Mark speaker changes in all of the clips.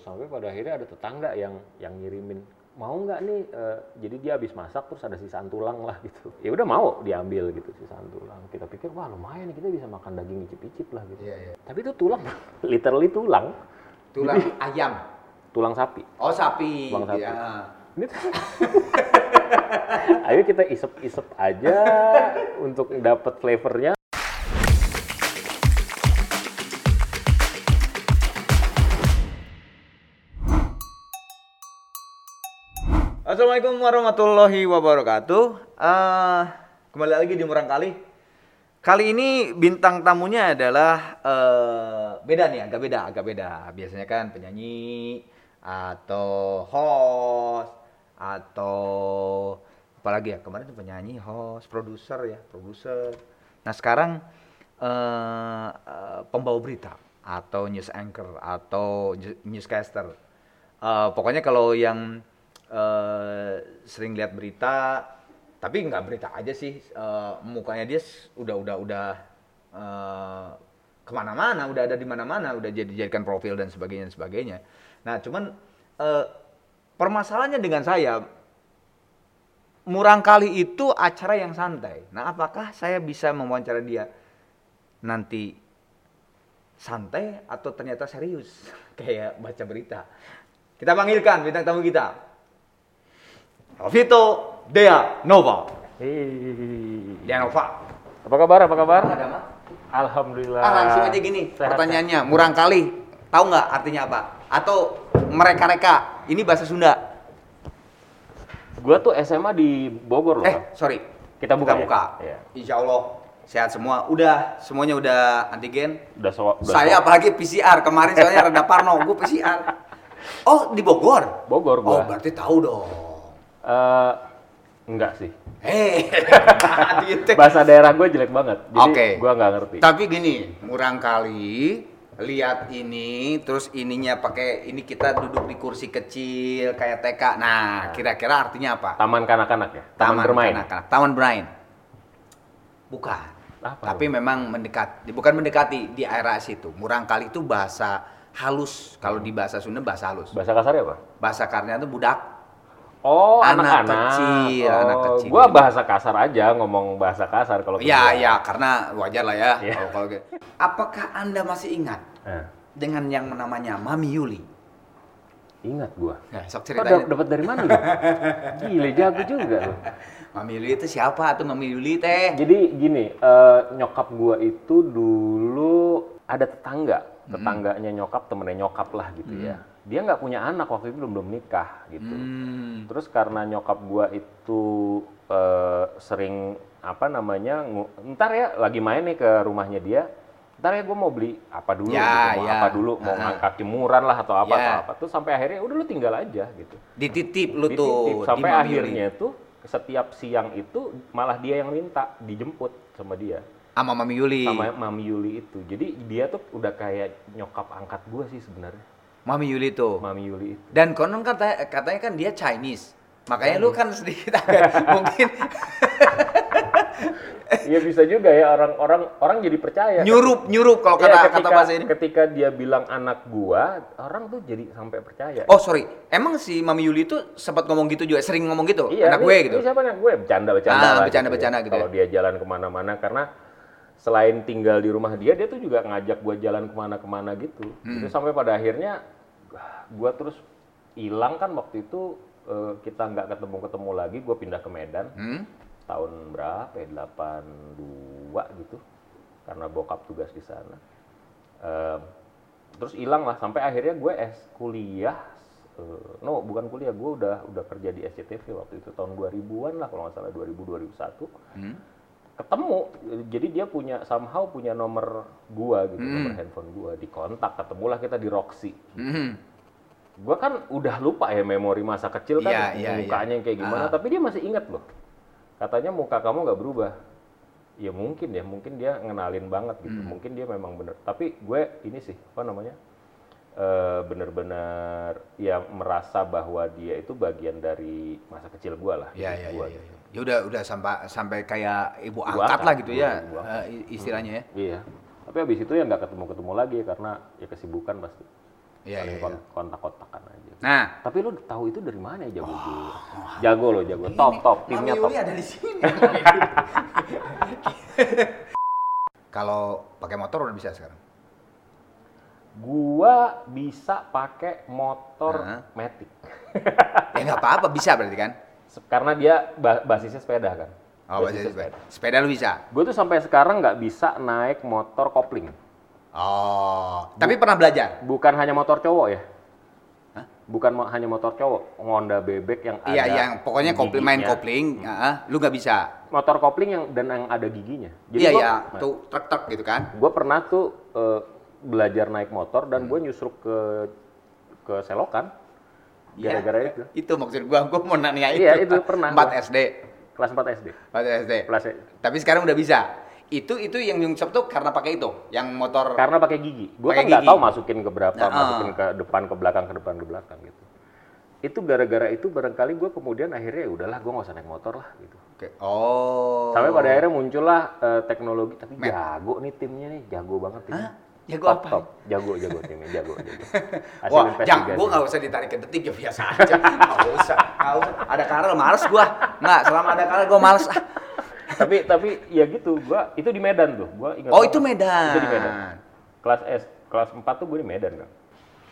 Speaker 1: terus sampai pada akhirnya ada tetangga yang yang ngirimin mau nggak nih eh, jadi dia habis masak terus ada sisaan tulang lah gitu ya udah mau diambil gitu sisaan tulang kita pikir wah lumayan nih kita bisa makan daging icip-icip lah gitu
Speaker 2: Iya, iya.
Speaker 1: tapi itu tulang literally tulang
Speaker 2: Tulang ayam.
Speaker 1: tulang sapi
Speaker 2: Oh, sapi.
Speaker 1: Tulang sapi.
Speaker 2: Ya.
Speaker 1: Ini Ayo kita isep-isep aja untuk dapat flavornya.
Speaker 2: Assalamualaikum warahmatullahi wabarakatuh. Eh, kembali lagi di Murang Kali. Kali ini bintang tamunya adalah eh, beda nih, agak beda, agak beda. Biasanya kan penyanyi atau host atau apalagi ya kemarin tuh penyanyi, host, produser ya, produser. Nah sekarang eh, eh, pembawa berita atau news anchor atau newscaster. Eh, pokoknya kalau yang eh, sering lihat berita, tapi nggak berita aja sih, eh, mukanya dia udah udah udah eh, ke mana-mana, udah ada di mana-mana, udah jadi jadikan profil dan sebagainya dan sebagainya. Nah, cuman eh, permasalahannya dengan saya, murang kali itu acara yang santai. Nah, apakah saya bisa mewawancara dia nanti santai atau ternyata serius kayak baca berita? Kita panggilkan bintang tamu kita. Vito Dea Nova.
Speaker 1: Hei.
Speaker 2: Dea Nova.
Speaker 1: Apa kabar? Apa kabar?
Speaker 2: Ada Mak?
Speaker 1: Alhamdulillah.
Speaker 2: Ah, langsung aja gini
Speaker 1: Sehat,
Speaker 2: pertanyaannya, murang kali. Tahu nggak artinya apa? Atau mereka-reka? Ini bahasa Sunda.
Speaker 1: Gua tuh SMA di Bogor loh.
Speaker 2: Eh, sorry.
Speaker 1: Kita buka ya?
Speaker 2: buka.
Speaker 1: Iya.
Speaker 2: Insya Allah sehat semua. Udah, semuanya udah antigen.
Speaker 1: Udah so, udah
Speaker 2: Saya
Speaker 1: so-
Speaker 2: apalagi PCR kemarin soalnya rada parno, gue PCR. Oh di Bogor?
Speaker 1: Bogor
Speaker 2: Oh
Speaker 1: gua.
Speaker 2: berarti tahu dong.
Speaker 1: Eh, enggak sih.
Speaker 2: Hei, gitu.
Speaker 1: Bahasa daerah gue jelek banget. Jadi
Speaker 2: Oke.
Speaker 1: gua nggak ngerti.
Speaker 2: Tapi gini, murang kali lihat ini, terus ininya pakai ini kita duduk di kursi kecil kayak TK. Nah, kira-kira artinya apa?
Speaker 1: Taman kanak-kanak ya? Taman, bermain.
Speaker 2: kanak-kanak. Taman bermain. Bukan.
Speaker 1: Apa
Speaker 2: Tapi memang mendekat, bukan mendekati di area situ. Murang kali itu bahasa halus. Kalau di bahasa Sunda bahasa halus.
Speaker 1: Bahasa kasarnya apa?
Speaker 2: Bahasa karnya itu budak.
Speaker 1: Oh,
Speaker 2: Anak
Speaker 1: anak-anak.
Speaker 2: kecil,
Speaker 1: oh,
Speaker 2: anak kecil.
Speaker 1: Gua bahasa kasar aja, ngomong bahasa kasar kalau ke
Speaker 2: Ya,
Speaker 1: gua.
Speaker 2: ya, karena wajar lah ya.
Speaker 1: Iya.
Speaker 2: Kalau gitu. Apakah anda masih ingat
Speaker 1: Eh,
Speaker 2: dengan yang namanya Mami Yuli?
Speaker 1: ingat gua.
Speaker 2: Nah, sok
Speaker 1: dap- dapat dari mana lu? Gile, jago juga lu.
Speaker 2: Mami Yuli itu siapa tuh Mami Yuli teh?
Speaker 1: Jadi gini, eh, nyokap gua itu dulu ada tetangga, tetangganya nyokap, temennya nyokap lah gitu ya. Dia nggak punya anak waktu itu belum belum nikah gitu.
Speaker 2: Hmm.
Speaker 1: Terus karena nyokap gua itu eh, sering apa namanya, ntar ya lagi main nih ke rumahnya dia, ntar ya gue mau beli apa dulu,
Speaker 2: Ya,
Speaker 1: gitu, mau
Speaker 2: ya.
Speaker 1: apa dulu, mau ngangkat jemuran lah atau apa
Speaker 2: Ya.
Speaker 1: atau apa. Terus sampai akhirnya udah lu tinggal aja gitu.
Speaker 2: Dititip lu
Speaker 1: Dititip.
Speaker 2: tuh
Speaker 1: sampai akhirnya tuh setiap siang itu malah dia yang minta dijemput sama dia
Speaker 2: sama Mami Yuli.
Speaker 1: sama Mami Yuli itu. Jadi dia tuh udah kayak nyokap angkat gua sih sebenarnya.
Speaker 2: Mami Yuli tuh.
Speaker 1: Mami Yuli itu.
Speaker 2: Dan konon katanya, katanya kan dia Chinese. Makanya lu kan sedikit agak mungkin
Speaker 1: Iya bisa juga ya orang-orang orang jadi percaya.
Speaker 2: nyurup nyurup kalau
Speaker 1: Iya,
Speaker 2: kata
Speaker 1: ketika,
Speaker 2: kata bahasa ini.
Speaker 1: ketika dia bilang anak gua, orang tuh jadi sampai percaya.
Speaker 2: Oh sorry, emang si Mami Yuli itu sempat ngomong gitu juga, sering ngomong gitu,
Speaker 1: iya,
Speaker 2: anak
Speaker 1: ini-
Speaker 2: gue gitu.
Speaker 1: Ini siapa anak gue? Bercanda-bercanda
Speaker 2: Ah,
Speaker 1: lah.
Speaker 2: bercanda-bercanda gitu
Speaker 1: Kalau
Speaker 2: ya.
Speaker 1: dia jalan ke mana-mana karena selain tinggal di rumah dia, dia tuh juga ngajak gua jalan ke mana-kemana gitu.
Speaker 2: Hmm.
Speaker 1: Jadi sampai pada akhirnya gua terus hilang kan waktu itu eh, kita nggak ketemu-ketemu lagi, gua pindah ke Medan
Speaker 2: Hmm?
Speaker 1: tahun berapa ya? 82 gitu. Karena bokap tugas di sana. Eh, terus hilang lah sampai akhirnya gue es kuliah eh, no bukan kuliah gue udah udah kerja di SCTV waktu itu tahun 2000-an lah kalau nggak salah 2000 2001
Speaker 2: Hmm?
Speaker 1: Ketemu jadi dia punya somehow punya nomor gua gitu
Speaker 2: Hmm.
Speaker 1: nomor handphone gua di kontak ketemulah kita di Roxy
Speaker 2: Hmm.
Speaker 1: gua kan udah lupa ya memori masa kecil kan
Speaker 2: Iya, iya,
Speaker 1: mukanya yang kayak gimana
Speaker 2: Ah.
Speaker 1: tapi dia masih ingat loh katanya muka kamu nggak berubah ya mungkin ya mungkin dia ngenalin banget gitu
Speaker 2: Hmm.
Speaker 1: mungkin dia memang bener tapi gue ini sih apa namanya eh, bener-bener ya merasa bahwa dia itu bagian dari masa kecil gua lah hidup
Speaker 2: ya
Speaker 1: gua
Speaker 2: ya. ya.
Speaker 1: gitu.
Speaker 2: Ya udah udah sampai sampai kayak ibu,
Speaker 1: Ibu
Speaker 2: angkat,
Speaker 1: angkat,
Speaker 2: lah gitu ya i- istilahnya ya.
Speaker 1: Iya. Tapi habis itu ya nggak ketemu-ketemu lagi karena ya kesibukan pasti.
Speaker 2: Iya,
Speaker 1: Paling
Speaker 2: iya,
Speaker 1: kon- kontak-kontakan aja.
Speaker 2: Nah,
Speaker 1: Tapi lo tahu itu dari mana ya jago gue? Jago lo, jago. Top, top, timnya top.
Speaker 2: Ada di sini. Kalau pakai motor udah bisa sekarang.
Speaker 1: Gua bisa pakai motor
Speaker 2: Hah?
Speaker 1: Matic.
Speaker 2: Ya nggak apa-apa, bisa berarti kan?
Speaker 1: Karena dia ba- basisnya sepeda kan.
Speaker 2: Oh,
Speaker 1: Basisnya
Speaker 2: sepeda. Sepeda lu bisa.
Speaker 1: Gue tuh sampai sekarang nggak bisa naik motor kopling.
Speaker 2: Oh, tapi pernah belajar?
Speaker 1: Bukan hanya motor cowok ya.
Speaker 2: Hah?
Speaker 1: Bukan mo- hanya motor cowok, Honda bebek yang
Speaker 2: Iya,
Speaker 1: ada
Speaker 2: yang pokoknya kopling main kopling, ah, lu nggak bisa.
Speaker 1: Motor kopling yang dan yang ada giginya.
Speaker 2: Iya,
Speaker 1: gua-
Speaker 2: iya,
Speaker 1: nah,
Speaker 2: tuh truk-truk gitu kan?
Speaker 1: Gue pernah tuh eh, belajar naik motor dan
Speaker 2: Hmm.
Speaker 1: gue nyusruk ke ke selokan
Speaker 2: Iya,
Speaker 1: gara-gara itu.
Speaker 2: Itu maksud gua, gua mau nanya itu.
Speaker 1: Iya, itu pernah
Speaker 2: 4
Speaker 1: gua.
Speaker 2: SD.
Speaker 1: Kelas 4 SD.
Speaker 2: 4 SD.
Speaker 1: Kelas
Speaker 2: Tapi sekarang udah bisa. Itu itu yang nyungsep tuh karena pakai itu, yang motor
Speaker 1: karena pakai gigi. Gue
Speaker 2: Pakai
Speaker 1: kan nggak tahu masukin ke berapa,
Speaker 2: Nah,
Speaker 1: masukin
Speaker 2: ah.
Speaker 1: ke depan, ke belakang, ke depan, ke belakang gitu. Itu gara-gara itu barangkali gue kemudian akhirnya ya udahlah gue nggak usah naik motor lah gitu.
Speaker 2: Oke. Oh.
Speaker 1: Sampai pada akhirnya muncullah eh, teknologi tapi
Speaker 2: Met.
Speaker 1: jago nih timnya nih, jago banget timnya.
Speaker 2: Hah? Jago
Speaker 1: top,
Speaker 2: apa?
Speaker 1: Top. Jago, jago timnya, jago, jago. Hasil
Speaker 2: Wah, jangan, gua nggak usah ditarik ke detik ya biasa aja. Nggak usah, nggak usah. Ada Karel, males gua. Nggak, selama ada Karel gua males.
Speaker 1: Tapi tapi ya gitu, gua itu di Medan tuh. Gua ingat
Speaker 2: Oh,
Speaker 1: banget.
Speaker 2: itu Medan.
Speaker 1: Itu di Medan. Kelas S, kelas 4 tuh gue di Medan kan.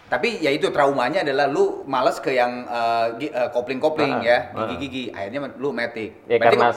Speaker 2: Tapi ya itu traumanya adalah lu males ke yang eh, eh, kopling-kopling
Speaker 1: Ah,
Speaker 2: ya,
Speaker 1: ah.
Speaker 2: gigi-gigi. Akhirnya lu metik.
Speaker 1: Ya
Speaker 2: Berarti
Speaker 1: karena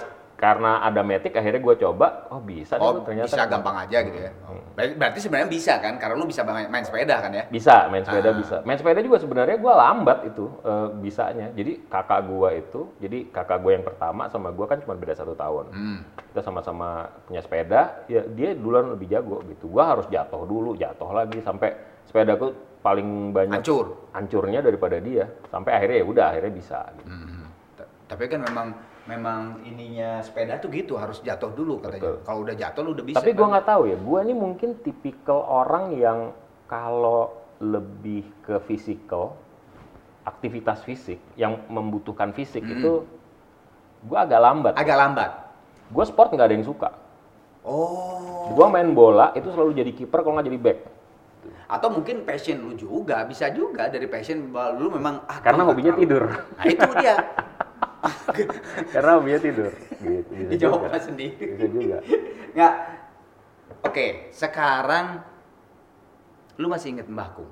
Speaker 1: karena ada Matic akhirnya gue coba, oh bisa
Speaker 2: Oh,
Speaker 1: gua ternyata.
Speaker 2: bisa gampang aja gitu ya. Oh. Berarti, berarti sebenarnya bisa kan? Karena lu bisa main, main sepeda kan ya?
Speaker 1: Bisa, main sepeda
Speaker 2: Ah.
Speaker 1: bisa. Main sepeda juga sebenarnya gue lambat itu eh, bisanya. Jadi kakak gue itu, jadi kakak gue yang pertama sama gue kan cuma beda satu tahun.
Speaker 2: Hmm.
Speaker 1: Kita sama-sama punya sepeda, ya dia duluan lebih jago gitu. Gue harus jatuh dulu, jatuh lagi sampai sepedaku paling banyak
Speaker 2: Hancur.
Speaker 1: hancurnya daripada dia. Sampai akhirnya ya udah akhirnya bisa. Gitu.
Speaker 2: Hmm. T- Tapi kan memang memang ininya sepeda tuh gitu harus jatuh dulu katanya. Kalau udah jatuh lu udah bisa.
Speaker 1: Tapi gue
Speaker 2: kan?
Speaker 1: nggak tahu ya, gue ini mungkin tipikal orang yang kalau lebih ke fisikal, aktivitas fisik yang membutuhkan fisik
Speaker 2: Hmm.
Speaker 1: itu gue agak lambat.
Speaker 2: agak lambat.
Speaker 1: Gue sport nggak ada yang suka.
Speaker 2: Oh.
Speaker 1: Gue main bola itu selalu jadi kiper kalau nggak jadi back.
Speaker 2: Atau mungkin passion lu juga, bisa juga dari passion lu memang ah,
Speaker 1: Karena
Speaker 2: gua
Speaker 1: hobinya
Speaker 2: terlalu-
Speaker 1: tidur.
Speaker 2: Nah, itu dia.
Speaker 1: Karena hobinya tidur. Gitu. Bisa
Speaker 2: Dijawab
Speaker 1: juga.
Speaker 2: sendiri.
Speaker 1: Bisa juga.
Speaker 2: Nggak. Oke, sekarang lu masih inget Mbah Kung?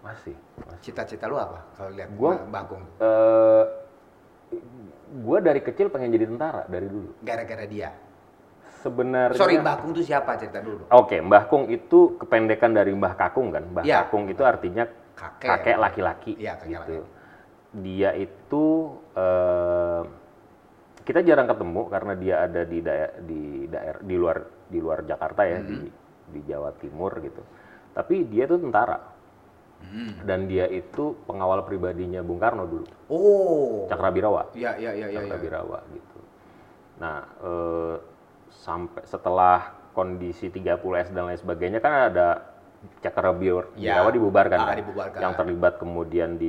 Speaker 1: Masih. masih.
Speaker 2: Cita-cita lu apa kalau lihat
Speaker 1: Gua-
Speaker 2: Mbah Kung?
Speaker 1: Eh, gue dari kecil pengen jadi tentara dari dulu.
Speaker 2: Gara-gara dia.
Speaker 1: Sebenarnya.
Speaker 2: Sorry, Mbah Kung itu siapa cerita dulu?
Speaker 1: Oke, Mbah Kung itu kependekan dari Mbah Kakung kan. Mbah
Speaker 2: Iya.
Speaker 1: Kakung itu artinya
Speaker 2: Kakek.
Speaker 1: kakek laki-laki
Speaker 2: Iya, kakek
Speaker 1: gitu.
Speaker 2: laki.
Speaker 1: Dia itu eh, kita jarang ketemu karena dia ada di daerah di daerah di luar di luar Jakarta ya di
Speaker 2: Hmm.
Speaker 1: di Jawa Timur gitu. Tapi dia itu tentara
Speaker 2: Hmm.
Speaker 1: dan dia itu pengawal pribadinya Bung Karno dulu,
Speaker 2: Oh.
Speaker 1: Cakrabirawa.
Speaker 2: Iya, iya, iya, iya.
Speaker 1: Cakra
Speaker 2: Ya.
Speaker 1: Birawa gitu. Nah, eh, sampai setelah kondisi 30S dan lain sebagainya kan ada Cakra Bir-
Speaker 2: Ya.
Speaker 1: Dibubarkan
Speaker 2: Ah,
Speaker 1: kan?
Speaker 2: dibubarkan.
Speaker 1: Yang terlibat kemudian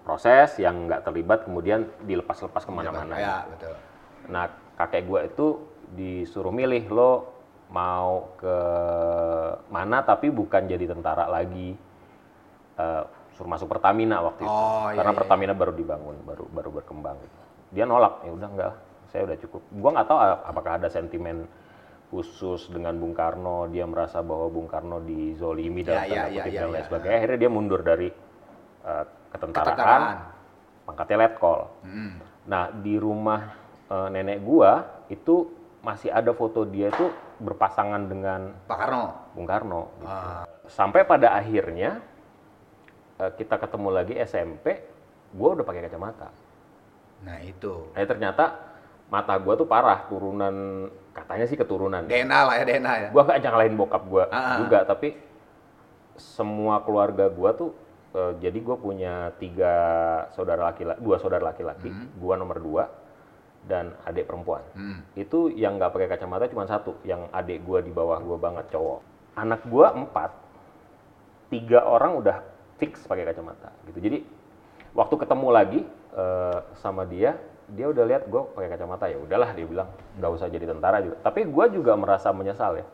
Speaker 1: diproses, yang nggak terlibat kemudian dilepas-lepas ke mana-mana.
Speaker 2: Ya, betul.
Speaker 1: Nah, kakek gue itu disuruh milih lo mau ke mana tapi bukan jadi tentara lagi. Eh, suruh masuk Pertamina waktu itu.
Speaker 2: Oh, iya,
Speaker 1: Karena
Speaker 2: iya,
Speaker 1: Pertamina baru dibangun, baru baru berkembang. Dia nolak, ya udah enggak, saya udah cukup. Gua nggak tahu apakah ada sentimen khusus dengan Bung Karno, dia merasa bahwa Bung Karno dizolimi dalam
Speaker 2: Ya, ya,
Speaker 1: tanda
Speaker 2: ya,
Speaker 1: kutip
Speaker 2: ya,
Speaker 1: dan lain
Speaker 2: ya.
Speaker 1: sebagainya. Akhirnya dia mundur dari eh, ketentaraan,
Speaker 2: Ketentaraan.
Speaker 1: pangkatnya letkol.
Speaker 2: Hmm.
Speaker 1: Nah, di rumah eh, nenek gua itu masih ada foto dia itu berpasangan dengan
Speaker 2: Pak Karno.
Speaker 1: Bung Karno. gitu.
Speaker 2: Ah.
Speaker 1: Sampai pada akhirnya eh, kita ketemu lagi SMP, gua udah pakai kacamata.
Speaker 2: Nah, itu.
Speaker 1: Nah, ternyata mata gua tuh parah, turunan katanya sih keturunan.
Speaker 2: DNA lah ya, DNA ya.
Speaker 1: Gua gak nyalahin bokap gua
Speaker 2: ah.
Speaker 1: juga, tapi semua keluarga gua tuh eh, jadi gua punya tiga saudara laki dua saudara laki-laki, gua nomor dua dan adik perempuan.
Speaker 2: Hmm.
Speaker 1: Itu yang nggak pakai kacamata cuma satu, yang adik gua di bawah gua banget cowok. Anak gua empat, tiga orang udah fix pakai kacamata gitu. Jadi waktu ketemu lagi eh, sama dia, dia udah lihat gue pakai kacamata ya udahlah dia bilang nggak usah jadi tentara juga. Tapi gua juga merasa menyesal ya.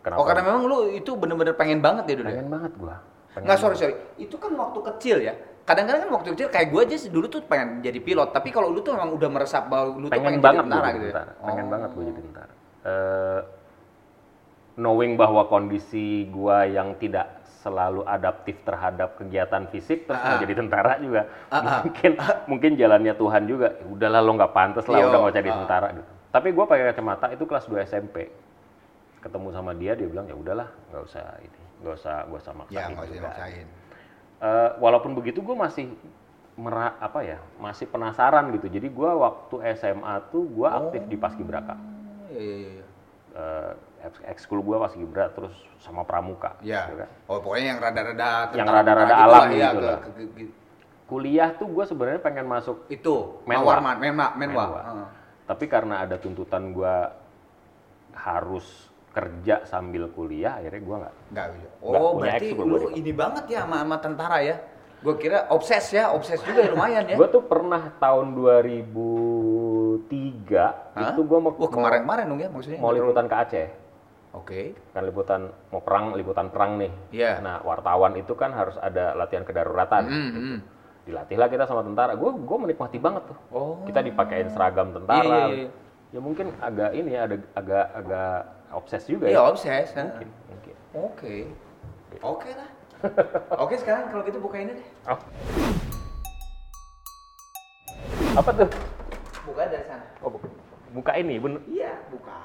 Speaker 1: Kenapa?
Speaker 2: Oh, karena memang lu itu bener-bener pengen banget ya dulu
Speaker 1: pengen banget gua.
Speaker 2: Nggak, sorry, sorry. Itu kan waktu kecil ya. Kadang-kadang kan waktu kecil kayak gue aja dulu tuh pengen jadi pilot. Tapi kalau lu tuh memang udah meresap bahwa lu tuh
Speaker 1: pengen
Speaker 2: pengen
Speaker 1: banget
Speaker 2: jadi
Speaker 1: gue
Speaker 2: tentara gitu ya?
Speaker 1: Pengen
Speaker 2: Oh.
Speaker 1: banget gue jadi tentara. Eh, knowing bahwa kondisi gua yang tidak selalu adaptif terhadap kegiatan fisik terus mau
Speaker 2: Ah.
Speaker 1: jadi tentara juga
Speaker 2: ah.
Speaker 1: mungkin mungkin jalannya Tuhan juga "Ya udahlah lo nggak pantas lah
Speaker 2: Yo,
Speaker 1: udah nggak jadi
Speaker 2: ah.
Speaker 1: tentara gitu tapi gua pakai kacamata itu kelas 2 SMP ketemu sama dia dia bilang ya udahlah nggak usah ini nggak usah gak usah maksain
Speaker 2: Ya, nggak usah
Speaker 1: juga."
Speaker 2: maksain.
Speaker 1: Eh, walaupun begitu gue masih mera, apa ya masih penasaran gitu jadi gua waktu SMA tuh gua aktif di Paskibraka
Speaker 2: Iya, iya, iya.
Speaker 1: eh ex- ekskul gue pas Gibra terus sama Pramuka.
Speaker 2: Ya.
Speaker 1: gitu kan.
Speaker 2: Oh, pokoknya yang rada-rada
Speaker 1: Yang rada-rada
Speaker 2: tentara
Speaker 1: alam
Speaker 2: lah, ya,
Speaker 1: gitu lah.
Speaker 2: ke- ke- ke-
Speaker 1: Kuliah tuh gue sebenarnya pengen masuk,
Speaker 2: itu
Speaker 1: Menwa.
Speaker 2: Menwa menwa.
Speaker 1: Menwa.
Speaker 2: Heeh.
Speaker 1: tapi karena ada tuntutan gue harus kerja sambil kuliah, akhirnya gue nggak.
Speaker 2: Oh,
Speaker 1: punya
Speaker 2: berarti lu ini banget ya sama, sama tentara ya. Gue kira obses ya, obses juga ya lumayan ya.
Speaker 1: Gue tuh pernah tahun 2003
Speaker 2: Hah?
Speaker 1: itu gue mau,
Speaker 2: Wah, kemarin-kemarin dong ya maksudnya.
Speaker 1: mau liputan ke Aceh.
Speaker 2: Oke.
Speaker 1: Kan liputan mau perang, liputan perang nih.
Speaker 2: Iya.
Speaker 1: Nah wartawan itu kan harus ada latihan kedaruratan.
Speaker 2: Hmm, hmm.
Speaker 1: Dilatihlah kita sama tentara. Gue gue menikmati banget tuh.
Speaker 2: Oh.
Speaker 1: kita dipakein seragam tentara.
Speaker 2: Iya, iya, iya.
Speaker 1: Ya mungkin agak ini ya, ada agak agak obses juga
Speaker 2: Iya,
Speaker 1: ya.
Speaker 2: obses. ha.
Speaker 1: Mungkin.
Speaker 2: Oke. Oke lah. Oke, sekarang kalau gitu buka ini deh.
Speaker 1: Oh. Apa tuh?
Speaker 2: Buka dari sana.
Speaker 1: Oh, bu- buka ini, bener.
Speaker 2: Iya, buka.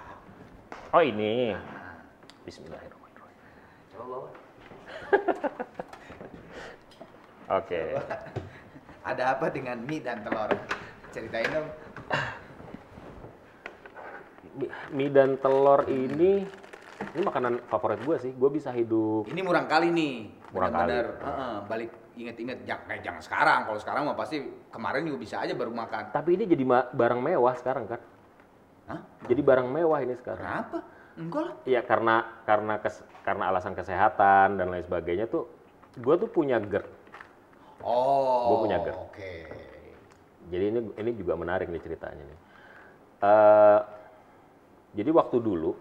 Speaker 1: Oh ini.
Speaker 2: Nah,
Speaker 1: Bismillahirrahmanirrahim.
Speaker 2: coba bawa.
Speaker 1: Oke.
Speaker 2: Ada apa dengan mie dan telur? Ceritain dong.
Speaker 1: Mie dan telur ini ini makanan favorit gue sih. Gue bisa hidup.
Speaker 2: Ini murang kali nih.
Speaker 1: Murang kali.
Speaker 2: Heeh, balik inget-inget jangan, eh, jangan sekarang. Kalau sekarang mah pasti kemarin juga bisa aja baru makan.
Speaker 1: Tapi ini jadi barang mewah sekarang kan.
Speaker 2: Hah?
Speaker 1: Jadi barang mewah ini sekarang.
Speaker 2: Kenapa? Enggak lah.
Speaker 1: Iya karena karena kes- karena alasan kesehatan dan lain sebagainya tuh gue tuh punya GERD.
Speaker 2: Oh.
Speaker 1: Gua punya GERD.
Speaker 2: Oke.
Speaker 1: Jadi ini ini juga menarik nih ceritanya nih. Eh, jadi waktu dulu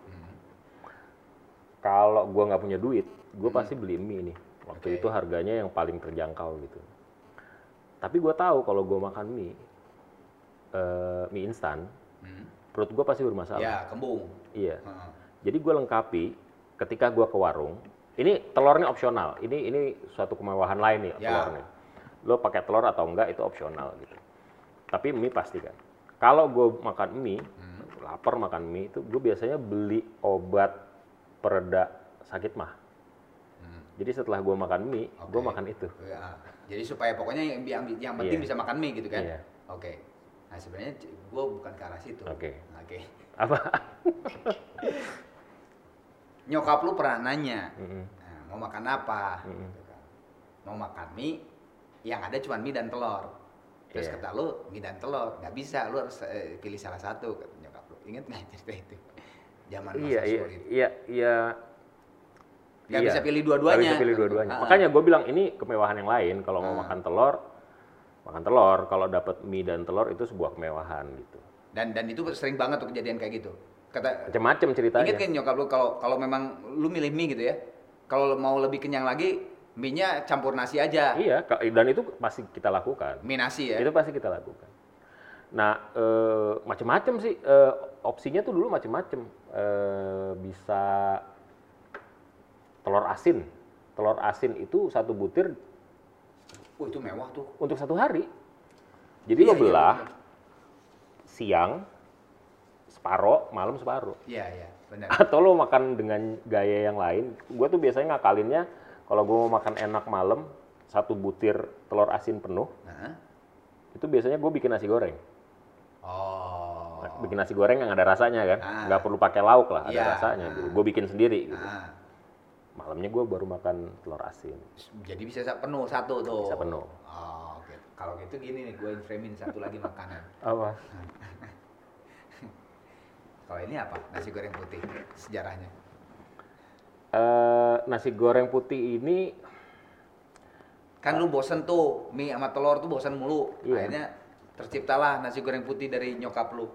Speaker 1: kalau gua nggak punya duit, gue pasti beli mie nih. Waktu
Speaker 2: Oke.
Speaker 1: itu harganya yang paling terjangkau gitu. Tapi gue tahu kalau gue makan mie eh, mie instan,
Speaker 2: Hmm.
Speaker 1: perut gue pasti bermasalah.
Speaker 2: Ya, kembung.
Speaker 1: Iya.
Speaker 2: Heeh.
Speaker 1: Jadi gue lengkapi ketika gua ke warung. Ini telurnya opsional. Ini ini suatu kemewahan lain nih
Speaker 2: Ya.
Speaker 1: telurnya. Lo pakai telur atau enggak itu opsional gitu. Tapi mie pasti kan. Kalau gue makan mie,
Speaker 2: Hmm.
Speaker 1: Lapar makan mie itu gue biasanya beli obat pereda sakit mah.
Speaker 2: Hmm.
Speaker 1: Jadi setelah gue makan mie, gue
Speaker 2: Oke.
Speaker 1: makan itu.
Speaker 2: Ya. Jadi supaya pokoknya yang, yang, yang penting
Speaker 1: Iya.
Speaker 2: bisa makan mie gitu kan?
Speaker 1: Iya.
Speaker 2: Oke. Nah sebenarnya gue bukan ke arah situ.
Speaker 1: Oke.
Speaker 2: Oke.
Speaker 1: Apa?
Speaker 2: Nyokap lu pernah nanya,
Speaker 1: Mm-mm.
Speaker 2: nah, mau makan apa? Gitu kan. Mau makan mie, yang ada cuma mie dan telur. Terus
Speaker 1: Iya.
Speaker 2: kata lu mie dan telur, nggak bisa, lu harus eh, pilih salah satu. Ingat nggak cerita itu? Zaman masa
Speaker 1: iya, iya, iya, iya.
Speaker 2: Nggak
Speaker 1: Iya.
Speaker 2: bisa pilih dua-duanya.
Speaker 1: Nggak bisa pilih dua-duanya.
Speaker 2: Ah, ah.
Speaker 1: Makanya gue bilang ini kemewahan yang lain. Kalau mau
Speaker 2: Ah.
Speaker 1: makan telur, makan telur. Kalau dapat mie dan telur itu sebuah kemewahan gitu.
Speaker 2: Dan dan itu sering banget tuh kejadian kayak gitu. Kata
Speaker 1: Macam-macam ceritanya.
Speaker 2: Ingat kan nyokap lu kalau kalau memang lu milih mie gitu ya. Kalau mau lebih kenyang lagi, mie-nya campur nasi aja.
Speaker 1: Iya, dan itu pasti kita lakukan.
Speaker 2: Mie nasi ya.
Speaker 1: Itu pasti kita lakukan. Nah, eh, macam-macam sih eh, opsinya tuh dulu macam-macam. Eh, bisa telur asin. Telur asin itu satu butir
Speaker 2: Oh, itu mewah tuh.
Speaker 1: untuk satu hari. Jadi
Speaker 2: Iya,
Speaker 1: lo
Speaker 2: iya,
Speaker 1: belah
Speaker 2: bener.
Speaker 1: siang separo, malam separo.
Speaker 2: Iya, iya, benar.
Speaker 1: Atau lo makan dengan gaya yang lain. Gue tuh biasanya ngakalinnya kalau gue mau makan enak malam satu butir telur asin penuh,
Speaker 2: Nah.
Speaker 1: itu biasanya gue bikin nasi goreng.
Speaker 2: Oh.
Speaker 1: Bikin nasi goreng yang ada rasanya kan,
Speaker 2: Ah.
Speaker 1: nggak perlu pakai lauk lah, ada
Speaker 2: Iya.
Speaker 1: rasanya.
Speaker 2: Ah.
Speaker 1: Gue bikin sendiri. Gitu.
Speaker 2: Nah,
Speaker 1: Malamnya gue baru makan telur asin.
Speaker 2: jadi bisa sa- penuh satu tuh.
Speaker 1: Bisa penuh.
Speaker 2: Oh, oke. Kalau gitu gini nih, gue framein satu lagi makanan.
Speaker 1: Apa?
Speaker 2: Kalau ini apa? Nasi goreng putih. Sejarahnya.
Speaker 1: Eh, nasi goreng putih ini
Speaker 2: Kan lu bosen tuh, mie sama telur tuh bosen mulu.
Speaker 1: Iya.
Speaker 2: Akhirnya terciptalah nasi goreng putih dari nyokap lu.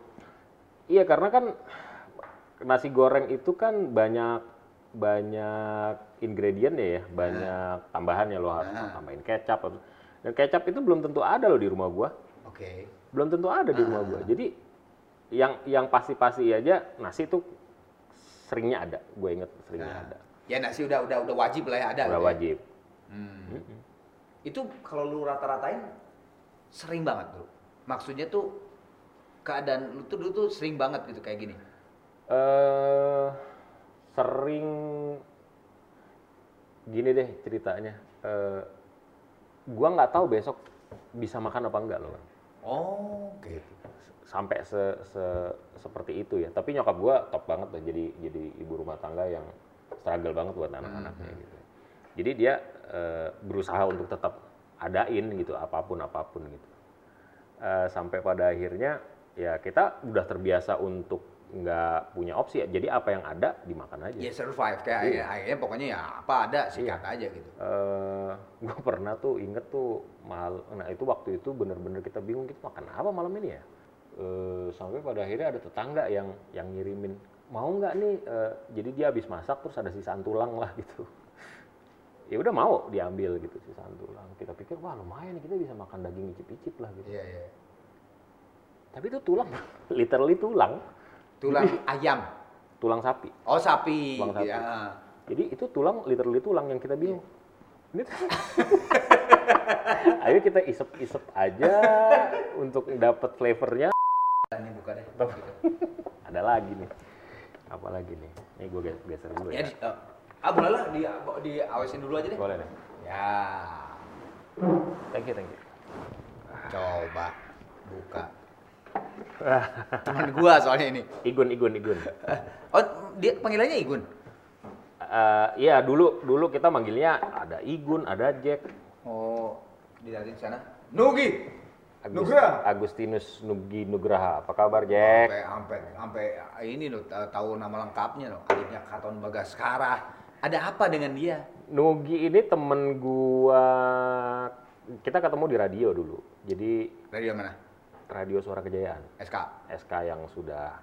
Speaker 1: Iya karena kan nasi goreng itu kan banyak banyak ingredient ya, banyak tambahannya lo harus
Speaker 2: Ah.
Speaker 1: tambahin kecap. Dan kecap itu belum tentu ada loh di rumah gua.
Speaker 2: Oke.
Speaker 1: Belum tentu ada di rumah gua. Jadi yang yang pasti-pasti aja nasi itu seringnya ada. Gue inget seringnya
Speaker 2: Nah,
Speaker 1: ada.
Speaker 2: Ya nasi udah udah udah wajib lah ya ada.
Speaker 1: Udah
Speaker 2: gitu ya.
Speaker 1: wajib.
Speaker 2: Hmm. Itu kalau lu rata-ratain sering banget tuh. Maksudnya tuh keadaan lu tuh dulu tuh sering banget gitu kayak gini.
Speaker 1: eh sering gini deh ceritanya. Eh gua nggak tahu besok bisa makan apa enggak loh.
Speaker 2: Oh, oke.
Speaker 1: Sampai se, se- seperti itu ya. Tapi nyokap gua top banget loh jadi jadi ibu rumah tangga yang struggle banget buat anak-anaknya gitu. Jadi dia eh, berusaha untuk tetap adain gitu apa pun apa pun gitu. Eh, sampai pada akhirnya ya kita udah terbiasa untuk nggak punya opsi ya. Jadi apa yang ada dimakan aja.
Speaker 2: Ya survive kayak akhirnya, akhirnya pokoknya ya apa ada sikat aja gitu.
Speaker 1: eh gue pernah tuh inget tuh mal nah itu waktu itu bener-bener kita bingung kita makan apa malam ini ya Eh sampai pada akhirnya ada tetangga yang yang ngirimin mau nggak nih Eh, jadi dia habis masak terus ada sisaan tulang lah gitu ya udah mau diambil gitu sisaan tulang kita pikir wah lumayan kita bisa makan daging icip-icip lah gitu
Speaker 2: Iya, iya.
Speaker 1: Tapi itu tulang literally tulang
Speaker 2: Tulang ayam.
Speaker 1: tulang sapi
Speaker 2: Oh, sapi.
Speaker 1: Tulang sapi.
Speaker 2: Ya.
Speaker 1: Jadi itu tulang literally tulang yang kita bingung. Ini tuh- Ayo kita isep-isep aja untuk dapat flavornya.
Speaker 2: Ini buka deh.
Speaker 1: Ada lagi nih. Apa lagi nih? Ini gue geser dulu
Speaker 2: Ya,
Speaker 1: ya.
Speaker 2: di, eh, ah boleh lah di di awesin dulu aja deh.
Speaker 1: Boleh deh.
Speaker 2: Ya.
Speaker 1: Thank you, thank you.
Speaker 2: Coba buka. Teman gua soalnya ini.
Speaker 1: Igun, Igun, Igun.
Speaker 2: Oh, dia panggilannya Igun.
Speaker 1: Eh, Iya dulu dulu kita manggilnya ada Igun, ada Jack,
Speaker 2: Oh, dilihatin sana. Nugi.
Speaker 1: Agus-
Speaker 2: Nugraha.
Speaker 1: Agustinus Nugi Nugraha. Apa kabar Jack?
Speaker 2: Sampai sampai sampai ini loh ta- tahu nama lengkapnya loh. Adiknya Katon Bagaskara. Ada apa dengan dia?
Speaker 1: Nugi ini temen gua kita ketemu di radio dulu. Jadi
Speaker 2: Radio mana?
Speaker 1: Radio Suara Kejayaan,
Speaker 2: SK.
Speaker 1: SK yang sudah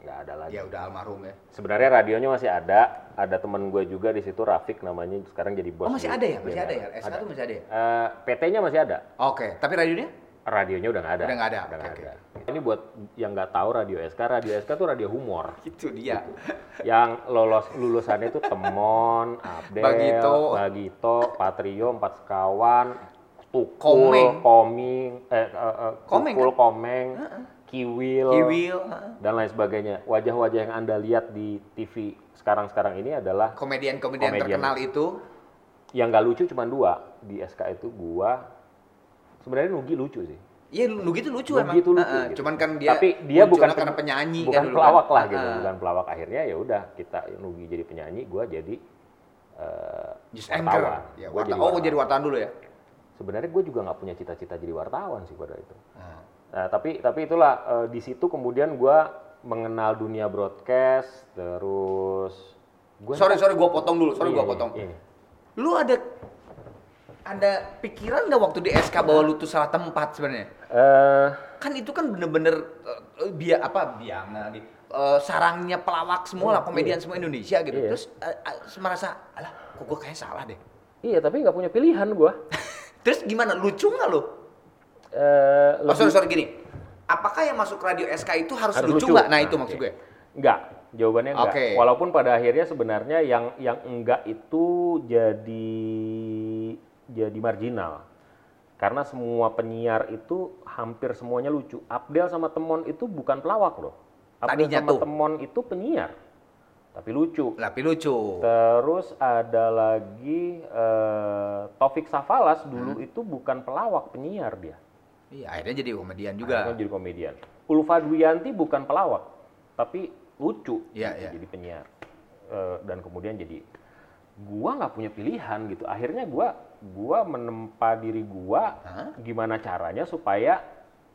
Speaker 1: nggak ada lagi.
Speaker 2: Ya udah almarhum ya.
Speaker 1: Sebenarnya radionya masih ada, ada temen gue juga di situ Rafik namanya sekarang jadi bos.
Speaker 2: Oh, masih ada ya? Masih ada ya? SK tuh masih ada ya?
Speaker 1: Eh, PT-nya masih ada,
Speaker 2: Oke, tapi radionya?
Speaker 1: radionya udah nggak ada.
Speaker 2: Udah nggak ada,
Speaker 1: Udah nggak
Speaker 2: oke,
Speaker 1: ada. Ini buat yang nggak tahu radio SK, radio SK tuh radio humor.
Speaker 2: Itu dia.
Speaker 1: yang lolos lulusannya itu Temon, Abdel,
Speaker 2: Bagito.
Speaker 1: Bagito, Patrio, Empat Sekawan, Tukul,
Speaker 2: Komeng.
Speaker 1: Koming, eh, eh, eh,
Speaker 2: Komeng,
Speaker 1: Tukul,
Speaker 2: kan?
Speaker 1: Komeng, Kiwil,
Speaker 2: Kiwil, heeh.
Speaker 1: dan lain sebagainya. Wajah-wajah yang anda lihat di TV sekarang-sekarang ini adalah
Speaker 2: komedian-komedian
Speaker 1: Komedian.
Speaker 2: terkenal itu
Speaker 1: yang nggak lucu cuma dua di SK itu gua. Sebenarnya Nugi lucu sih.
Speaker 2: Iya, Nugi itu lucu
Speaker 1: Nugi
Speaker 2: emang.
Speaker 1: itu lucu,
Speaker 2: Heeh,
Speaker 1: gitu.
Speaker 2: Cuman kan dia
Speaker 1: Tapi dia bukan
Speaker 2: karena penyanyi
Speaker 1: bukan
Speaker 2: kan
Speaker 1: pelawak
Speaker 2: kan.
Speaker 1: lah gitu,
Speaker 2: Heeh.
Speaker 1: bukan pelawak. Akhirnya ya udah kita Nugi jadi penyanyi, gua jadi
Speaker 2: News anchor.
Speaker 1: wartawan.
Speaker 2: Ya,
Speaker 1: Gua
Speaker 2: warta- oh, jadi wartawan dulu ya.
Speaker 1: Sebenarnya gue juga nggak punya cita-cita jadi wartawan sih pada itu.
Speaker 2: Nah,
Speaker 1: Nah, tapi tapi itulah eh, di situ kemudian gue mengenal dunia broadcast, terus gue
Speaker 2: Sorry, sorry gua potong dulu. Sorry
Speaker 1: Iya,
Speaker 2: gua
Speaker 1: iya,
Speaker 2: potong.
Speaker 1: iya.
Speaker 2: Lu ada ada pikiran nggak waktu di SK bahwa lu tuh salah tempat sebenarnya?
Speaker 1: Eh,
Speaker 2: Kan itu kan bener-bener eh, dia apa biang di eh, sarangnya pelawak semua lah komedian semua Indonesia gitu.
Speaker 1: Iya.
Speaker 2: Terus eh, eh, merasa alah kok gua kayak salah deh.
Speaker 1: iya tapi nggak punya pilihan gue.
Speaker 2: Terus gimana lucu nggak lu?
Speaker 1: Eh,
Speaker 2: Oh sorry sorry gini. Apakah yang masuk radio SK itu harus,
Speaker 1: Harus
Speaker 2: lucu nggak? Nah,
Speaker 1: Nah,
Speaker 2: itu
Speaker 1: oke.
Speaker 2: maksud gue.
Speaker 1: Enggak, jawabannya enggak.
Speaker 2: Oke.
Speaker 1: Walaupun pada akhirnya sebenarnya yang yang enggak itu jadi jadi marginal. Karena semua penyiar itu hampir semuanya lucu. Abdel sama Temon itu bukan pelawak loh. Abdel
Speaker 2: Tadinya
Speaker 1: sama
Speaker 2: tuh.
Speaker 1: Temon itu penyiar. Tapi lucu.
Speaker 2: Tapi lucu.
Speaker 1: Terus ada lagi eh, Taufik Safalas dulu
Speaker 2: Hmm.
Speaker 1: itu bukan pelawak, penyiar dia.
Speaker 2: Iya, akhirnya jadi komedian juga.
Speaker 1: Akhirnya jadi komedian. Ulfa Dwiyanti bukan pelawak, tapi lucu.
Speaker 2: Iya,
Speaker 1: gitu,
Speaker 2: iya.
Speaker 1: Jadi penyiar. Eh, dan kemudian jadi gua nggak punya pilihan gitu. Akhirnya gua gua menempa diri gua
Speaker 2: Hah?
Speaker 1: gimana caranya supaya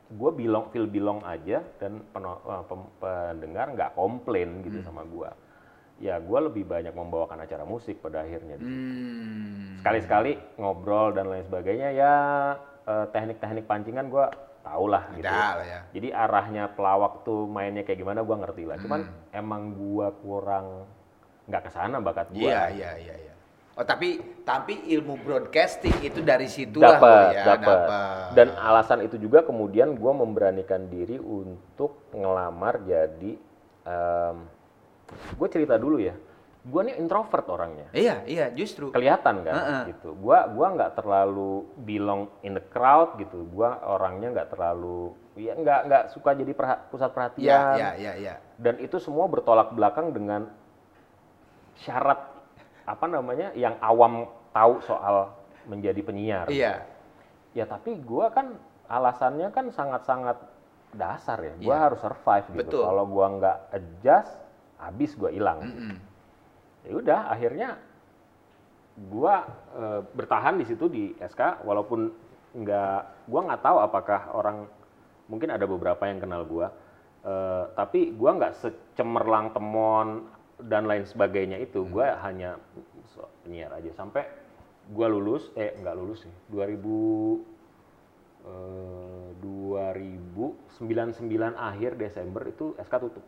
Speaker 1: gua belong feel belong aja dan peno- eh, pendengar nggak komplain gitu
Speaker 2: Hmm.
Speaker 1: sama gua. Ya gua lebih banyak membawakan acara musik pada akhirnya. situ
Speaker 2: Hmm.
Speaker 1: sekali-sekali ngobrol dan lain sebagainya ya eh, teknik-teknik pancingan gua tau lah gitu.
Speaker 2: Lah ya.
Speaker 1: Jadi arahnya pelawak tuh mainnya kayak gimana gua ngerti lah. Cuman
Speaker 2: Hmm.
Speaker 1: emang gua kurang nggak ke sana bakat gue.
Speaker 2: Iya, iya, iya, iya. Oh, tapi tapi ilmu broadcasting itu dari situlah
Speaker 1: dapat
Speaker 2: Bro, ya,
Speaker 1: dapat dan alasan itu juga kemudian gue memberanikan diri untuk ngelamar jadi gue cerita dulu ya gue nih introvert orangnya
Speaker 2: Iya, iya, justru.
Speaker 1: kelihatan kan
Speaker 2: Heeh.
Speaker 1: gitu gua gua nggak terlalu belong in the crowd gitu gua orangnya nggak terlalu ya nggak nggak suka jadi perha- pusat perhatian
Speaker 2: Iya, iya, iya, iya.
Speaker 1: dan itu semua bertolak belakang dengan syarat apa namanya yang awam tahu soal menjadi penyiar
Speaker 2: Iya.
Speaker 1: ya tapi gua kan alasannya kan sangat-sangat dasar ya gua
Speaker 2: Iya.
Speaker 1: harus survive gitu kalau gua nggak adjust habis gua hilang.
Speaker 2: Mm-mm.
Speaker 1: ya udah akhirnya gua eh, bertahan di situ di SK walaupun nggak gua nggak tahu apakah orang mungkin ada beberapa yang kenal gua eh, tapi gua nggak secemerlang temon dan lain sebagainya itu. Gua hanya so- penyiar aja. Sampai gua lulus eh nggak lulus sih 2000 eh, 2099 akhir Desember itu SK tutup.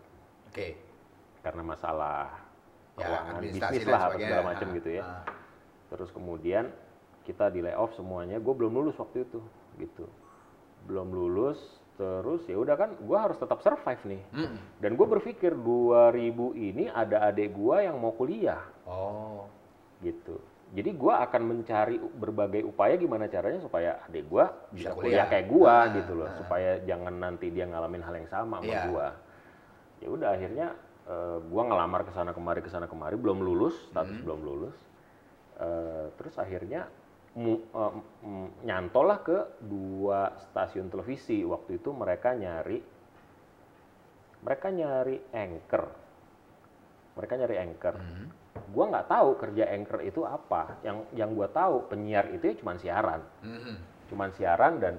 Speaker 2: Oke.
Speaker 1: Karena masalah
Speaker 2: Ya,
Speaker 1: keuangan
Speaker 2: administrasi
Speaker 1: bisnis lah apa
Speaker 2: sebagainya.
Speaker 1: segala macam gitu ya.
Speaker 2: ah.
Speaker 1: Terus kemudian kita di layoff semuanya. Gue belum lulus waktu itu, gitu. Belum lulus, terus ya udah kan, gue harus tetap survive nih.
Speaker 2: Mm-mm.
Speaker 1: Dan gue berpikir 2000 ini ada adik gue yang mau kuliah,
Speaker 2: Oh.
Speaker 1: gitu. Jadi gue akan mencari berbagai upaya gimana caranya supaya adik gue bisa,
Speaker 2: Bisa
Speaker 1: kuliah.
Speaker 2: kuliah.
Speaker 1: kayak gue
Speaker 2: Ah,
Speaker 1: gitu loh,
Speaker 2: ah.
Speaker 1: supaya jangan nanti dia ngalamin hal yang sama sama
Speaker 2: Iya.
Speaker 1: gue. Ya udah akhirnya eh, gua ngelamar ke sana kemari ke sana kemari belum lulus, status
Speaker 2: Hmm.
Speaker 1: belum lulus. Eh, terus akhirnya mu, eh, mm, nyantol lah ke dua stasiun televisi. Waktu itu mereka nyari mereka nyari anchor. Mereka nyari anchor.
Speaker 2: Hmm.
Speaker 1: Gua nggak tahu kerja anchor itu apa. Yang yang gua tahu penyiar itu ya cuma siaran,
Speaker 2: Mm-mm.
Speaker 1: cuman siaran dan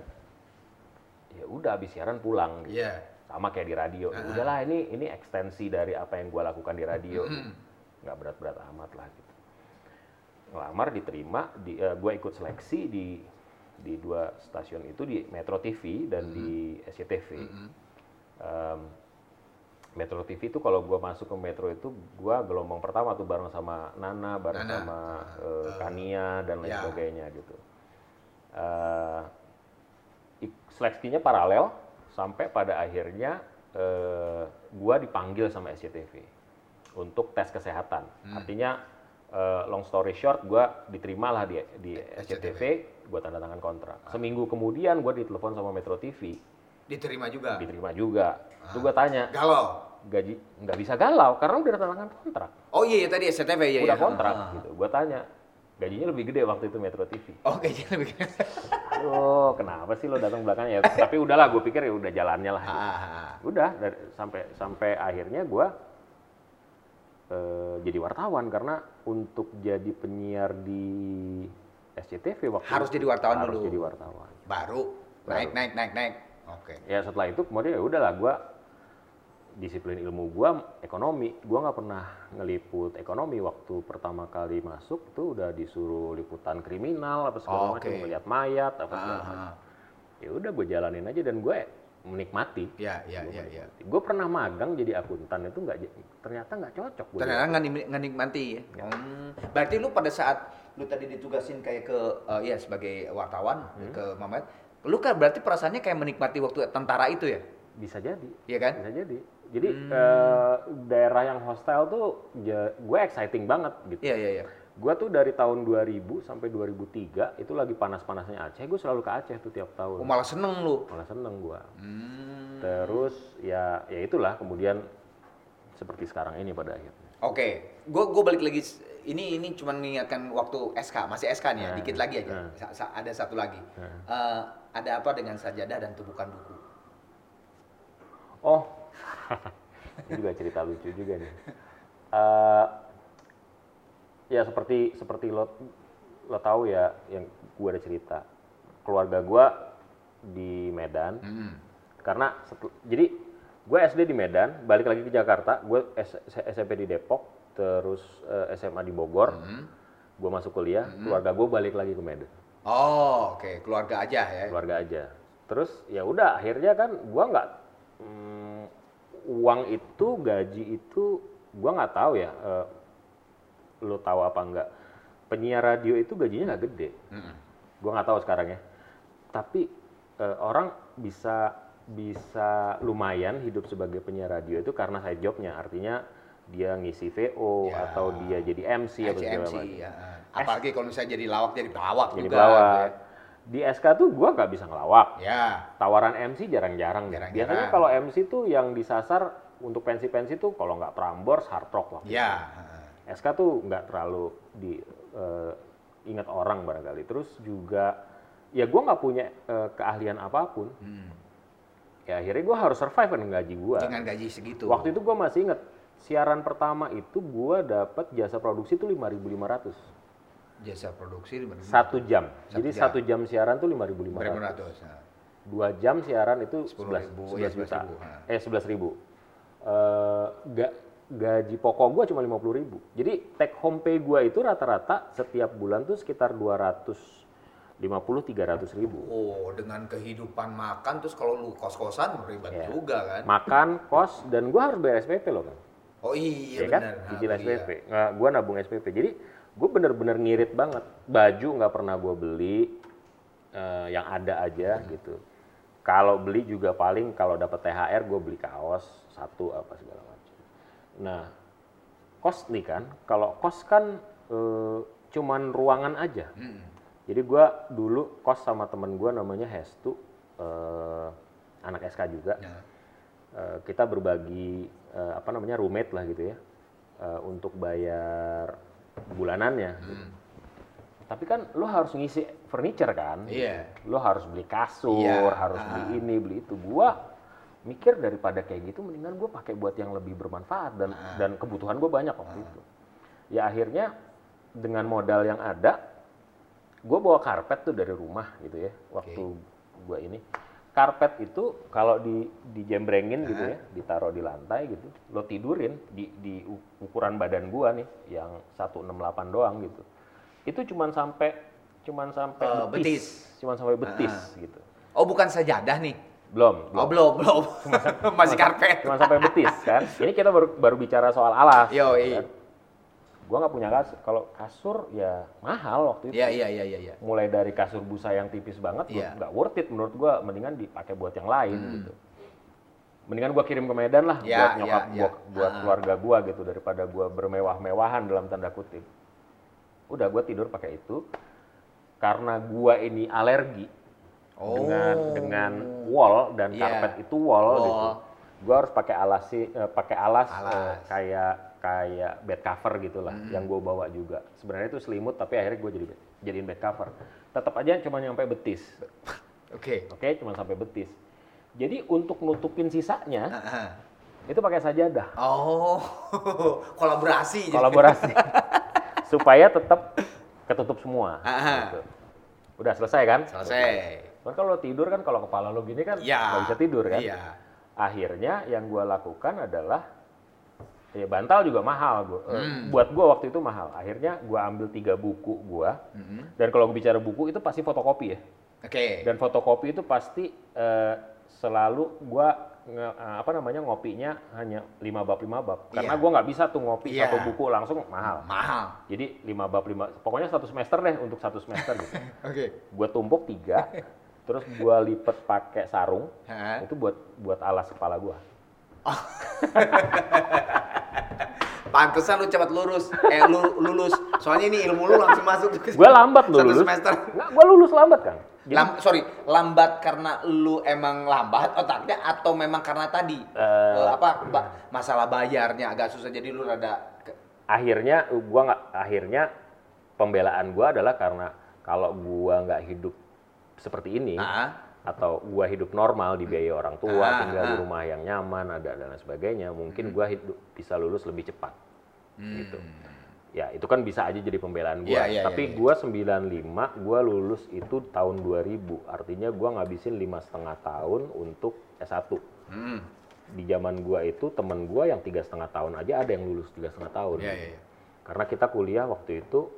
Speaker 1: ya udah habis siaran pulang. Gitu
Speaker 2: Iya.
Speaker 1: Sama kayak di radio.
Speaker 2: Ah.
Speaker 1: Udahlah ini ini ekstensi dari apa yang gue lakukan di radio. Nggak berat-berat amat lah gitu. Ngelamar diterima, di, gue ikut seleksi di di dua stasiun itu di Metro TV dan di SCTV.
Speaker 2: Mm-mm.
Speaker 1: Em, Metro TV itu kalau gue masuk ke Metro itu gue gelombang pertama tuh bareng sama Nana, bareng
Speaker 2: Nana.
Speaker 1: sama eh,
Speaker 2: eh,
Speaker 1: Kania dan lain
Speaker 2: ya.
Speaker 1: sebagainya gitu. Eh, ik- seleksinya paralel sampai pada akhirnya eh, gue dipanggil sama SCTV untuk tes kesehatan.
Speaker 2: Hmm.
Speaker 1: Artinya eh, long story short gue diterima lah di di
Speaker 2: SCTV.
Speaker 1: Gue tanda tangan kontrak. Seminggu kemudian gue ditelepon sama Metro TV,
Speaker 2: Diterima juga.
Speaker 1: diterima juga.
Speaker 2: Ah.
Speaker 1: Itu gue tanya,
Speaker 2: Galau.
Speaker 1: gaji nggak bisa galau karena udah tanda tangan kontrak,
Speaker 2: Oh iya, iya tadi SCTV ya.
Speaker 1: udah
Speaker 2: iya.
Speaker 1: kontrak
Speaker 2: Ah, ah.
Speaker 1: gitu. Gue tanya, gajinya lebih gede waktu itu Metro TV.
Speaker 2: Oh kayaknya lebih.
Speaker 1: Aduh, kenapa sih lo datang belakangnya? Tapi udahlah, gue pikir ya udah jalannya lah. gitu.
Speaker 2: Ah, ah, ah.
Speaker 1: Udah dari, sampai sampai akhirnya gue eh, jadi wartawan karena untuk jadi penyiar di SCTV waktu
Speaker 2: Harus
Speaker 1: itu
Speaker 2: jadi wartawan
Speaker 1: harus
Speaker 2: dulu.
Speaker 1: jadi wartawan.
Speaker 2: Baru naik naik naik naik. Oke.
Speaker 1: Ya setelah itu kemudian ya udahlah gue disiplin ilmu gue ekonomi. Gue nggak pernah ngeliput ekonomi waktu pertama kali masuk tuh udah disuruh liputan kriminal apa segala
Speaker 2: Oh,
Speaker 1: macam ngeliat mayat apa
Speaker 2: Ah,
Speaker 1: segala
Speaker 2: ah,
Speaker 1: macam. Ya udah gue jalanin aja dan gue menikmati.
Speaker 2: Iya, iya, iya, iya.
Speaker 1: Gue pernah magang jadi akuntan itu nggak ternyata nggak cocok. gua
Speaker 2: Ternyata nggak nikmati ya. Hmm. Berarti lu pada saat lu tadi ditugasin kayak ke eh, ya sebagai wartawan
Speaker 1: Hmm.
Speaker 2: ke Mamet, lu kan berarti perasaannya kayak menikmati waktu tentara itu ya?
Speaker 1: bisa jadi.
Speaker 2: Iya kan?
Speaker 1: Bisa jadi. Jadi
Speaker 2: Hmm.
Speaker 1: eh, daerah yang hostile tuh ja- gue exciting banget gitu.
Speaker 2: Iya, iya, iya.
Speaker 1: Gue tuh dari tahun 2000 sampai 2003 itu lagi panas-panasnya Aceh. Gue selalu ke Aceh tuh tiap
Speaker 2: Oh,
Speaker 1: tahun.
Speaker 2: malah seneng lu.
Speaker 1: Malah seneng gue.
Speaker 2: Hmm.
Speaker 1: Terus ya ya itulah kemudian seperti sekarang ini pada akhirnya.
Speaker 2: Oke, gue gue balik lagi. Ini ini cuma mengingatkan waktu SK, masih SK nih ya,
Speaker 1: Nah,
Speaker 2: dikit lagi aja.
Speaker 1: nah.
Speaker 2: Sa- sa- ada satu lagi.
Speaker 1: Nah.
Speaker 2: Eh, ada apa dengan sajadah dan tumpukan buku?
Speaker 1: Oh, ini juga cerita lucu juga nih. Eh, ya seperti seperti lo lo tahu ya yang gue ada cerita keluarga gue di Medan
Speaker 2: Hmm.
Speaker 1: karena setel- jadi gue SD di Medan balik lagi ke Jakarta gue SMP di Depok terus eh, SMA di Bogor
Speaker 2: Hmm.
Speaker 1: gue masuk kuliah keluarga gue balik lagi ke Medan
Speaker 2: Oh, oke, keluarga aja ya.
Speaker 1: keluarga aja terus ya udah akhirnya kan gua nggak mm, uang itu gaji itu gua nggak tahu ya eh, lo tahu apa enggak penyiar radio itu gajinya nggak gede. Gue nggak tahu sekarang ya. Tapi eh, orang bisa bisa lumayan hidup sebagai penyiar radio itu karena side jobnya. Artinya dia ngisi VO
Speaker 2: Ya.
Speaker 1: atau dia jadi MC atau segala
Speaker 2: MC,
Speaker 1: macam.
Speaker 2: ya. Apalagi kalau misalnya jadi lawak, jadi pelawak
Speaker 1: jadi
Speaker 2: juga.
Speaker 1: pelawak.
Speaker 2: gitu
Speaker 1: di SK tuh gue nggak bisa ngelawak
Speaker 2: Ya.
Speaker 1: Tawaran MC jarang-jarang.
Speaker 2: Jarang-jarang.
Speaker 1: biasanya kalau MC tuh yang disasar untuk pensi-pensi tuh kalau nggak Prambors hard rock lah
Speaker 2: Ya.
Speaker 1: SK tuh nggak terlalu di eh, ingat orang barangkali. Terus juga ya gue nggak punya eh, keahlian apa pun.
Speaker 2: Hmm.
Speaker 1: Ya akhirnya gue harus survive dengan gaji gue.
Speaker 2: Dengan gaji segitu.
Speaker 1: Waktu itu gue masih inget siaran pertama itu gue dapat jasa produksi tuh 5.500
Speaker 2: jasa produksi
Speaker 1: satu jam.
Speaker 2: Satu
Speaker 1: Jadi
Speaker 2: jam.
Speaker 1: satu jam siaran tuh 5.500.
Speaker 2: 500. Nah.
Speaker 1: Dua jam siaran itu 11,
Speaker 2: 10.000,
Speaker 1: 11
Speaker 2: ya,
Speaker 1: juta.
Speaker 2: 11.000, ha.
Speaker 1: Eh 11 ribu. Eh, ga- gaji pokok gue cuma 50 ribu. Jadi take home pay gue itu rata-rata setiap bulan tuh sekitar 250-300 ribu.
Speaker 2: Oh, dengan kehidupan makan terus kalau lu kos-kosan ribet
Speaker 1: Ya.
Speaker 2: juga kan?
Speaker 1: Makan, kos, dan gue harus bayar SPP loh kan.
Speaker 2: Oh iya,
Speaker 1: ya kan?
Speaker 2: benar. Nah,
Speaker 1: Cicil
Speaker 2: iya.
Speaker 1: SPP. Nggak, gue nabung SPP. Jadi gue bener-bener ngirit banget. Baju nggak pernah gue beli, eh, yang ada aja gitu. Kalau beli juga paling kalau dapat THR gue beli kaos satu apa segala macam. Nah, kos nih kan, kalau kos kan eh, cuman ruangan aja.
Speaker 2: Mm.
Speaker 1: Jadi gua dulu kos sama temen gua namanya Hestu, eh, anak SK juga.
Speaker 2: Nah,
Speaker 1: Eh, kita berbagi eh, apa namanya roommate lah gitu ya eh, untuk bayar bulanannya. gitu. Tapi kan lo harus ngisi furniture kan,
Speaker 2: Iya.
Speaker 1: lo harus beli kasur,
Speaker 2: Iya,
Speaker 1: harus
Speaker 2: ah.
Speaker 1: beli ini beli itu. Gua mikir daripada kayak gitu, mendingan gue pakai buat yang lebih bermanfaat dan
Speaker 2: Ah.
Speaker 1: dan kebutuhan gue banyak waktu itu. Ya akhirnya dengan modal yang ada, gue bawa karpet tuh dari rumah gitu ya waktu gue ini. Karpet itu kalau di dijembrengin gitu ya, ditaruh di lantai gitu, lo tidurin di di ukuran badan gua nih yang 168 doang gitu. Itu cuman sampai cuman sampai
Speaker 2: Eh,
Speaker 1: betis,
Speaker 2: betis.
Speaker 1: cuman sampai betis
Speaker 2: Ah.
Speaker 1: gitu.
Speaker 2: Oh, bukan sajadah nih.
Speaker 1: Belum,
Speaker 2: Oh, belum, belum. Masih karpet.
Speaker 1: Cuma sampai betis kan. Ini kita baru baru bicara soal alas.
Speaker 2: Yoi.
Speaker 1: kan. Gua nggak punya kasur. Kalau kasur ya mahal waktu itu.
Speaker 2: Iya, iya, iya, iya, iya.
Speaker 1: Mulai dari kasur busa yang tipis banget,
Speaker 2: Iya. Hmm.
Speaker 1: nggak worth it menurut gua. Mendingan dipakai buat yang lain gitu. Mendingan gua kirim ke Medan lah
Speaker 2: Iya,
Speaker 1: buat nyokap
Speaker 2: iya,
Speaker 1: gua,
Speaker 2: iya.
Speaker 1: buat
Speaker 2: Ah.
Speaker 1: keluarga gua gitu daripada gua bermewah-mewahan dalam tanda kutip. Udah gua tidur pakai itu. Karena gua ini alergi dengan
Speaker 2: Oh.
Speaker 1: dengan wall dan
Speaker 2: Iya.
Speaker 1: karpet itu wall,
Speaker 2: Wall.
Speaker 1: gitu. Gua harus pakai alas sih, eh, pakai alas, eh,
Speaker 2: Alas.
Speaker 1: kayak kayak bed cover gitulah
Speaker 2: Hmm.
Speaker 1: yang gue bawa juga. Sebenarnya itu selimut tapi akhirnya gue jadi bed- jadiin bed cover. Tetap aja cuma nyampe betis.
Speaker 2: Oke.
Speaker 1: Oke, cuma sampai betis. Jadi untuk nutupin sisanya
Speaker 2: Ah, ah.
Speaker 1: itu pakai sajadah.
Speaker 2: Oh, kolaborasi. jadi.
Speaker 1: Kolaborasi. Supaya tetap ketutup semua.
Speaker 2: Ah, ah.
Speaker 1: gitu. Udah selesai kan?
Speaker 2: Selesai.
Speaker 1: Cuman kalau tidur kan kalau kepala lo gini kan
Speaker 2: Iya.
Speaker 1: nggak bisa tidur kan?
Speaker 2: Iya.
Speaker 1: Akhirnya yang gua lakukan adalah ya bantal juga mahal gua. Eh,
Speaker 2: Hmm.
Speaker 1: buat gua waktu itu mahal. Akhirnya gua ambil tiga buku gua.
Speaker 2: Mhm.
Speaker 1: Dan kalau bicara buku itu pasti fotokopi ya.
Speaker 2: Oke.
Speaker 1: Dan fotokopi itu pasti eh, selalu gua nge- eh, apa namanya ngopinya hanya lima bab lima bab. Karena
Speaker 2: Iya.
Speaker 1: gua nggak bisa tuh ngopi
Speaker 2: Iya.
Speaker 1: satu buku langsung mahal.
Speaker 2: Mahal.
Speaker 1: Jadi lima bab lima, pokoknya satu semester deh untuk satu semester gitu.
Speaker 2: Oke.
Speaker 1: gua tumpuk tiga, terus gua lipet pakai sarung.
Speaker 2: Hah?
Speaker 1: Itu buat buat alas kepala gua.
Speaker 2: Pantesan lu cepat lurus, eh lu lulus. Soalnya ini ilmu lu langsung masuk.
Speaker 1: Gue lambat
Speaker 2: Satu
Speaker 1: lulus.
Speaker 2: semester.
Speaker 1: Nggak, gue lulus lambat kan. Jadi,
Speaker 2: Lam, sorry, lambat karena lu emang lambat otaknya atau memang karena tadi
Speaker 1: eh,
Speaker 2: apa ba- masalah bayarnya agak susah jadi lu rada ke-
Speaker 1: akhirnya gua nggak akhirnya pembelaan gua adalah karena kalau gua nggak hidup seperti ini
Speaker 2: Ah.
Speaker 1: atau gua hidup normal dibiayai orang tua,
Speaker 2: Ah,
Speaker 1: tinggal di
Speaker 2: ah.
Speaker 1: rumah yang nyaman, ada dan lain sebagainya, mungkin gua hidup bisa lulus lebih cepat. Gitu. Ya, itu kan bisa aja jadi pembelaan gua.
Speaker 2: Iya, iya,
Speaker 1: Tapi
Speaker 2: iya, iya.
Speaker 1: gua 95, gua lulus itu tahun 2000. Artinya gua ngabisin lima setengah tahun untuk S1.
Speaker 2: Hmm.
Speaker 1: Di zaman gua itu temen gua yang tiga setengah tahun aja ada yang lulus tiga setengah tahun.
Speaker 2: Iya, iya, iya.
Speaker 1: Karena kita kuliah waktu itu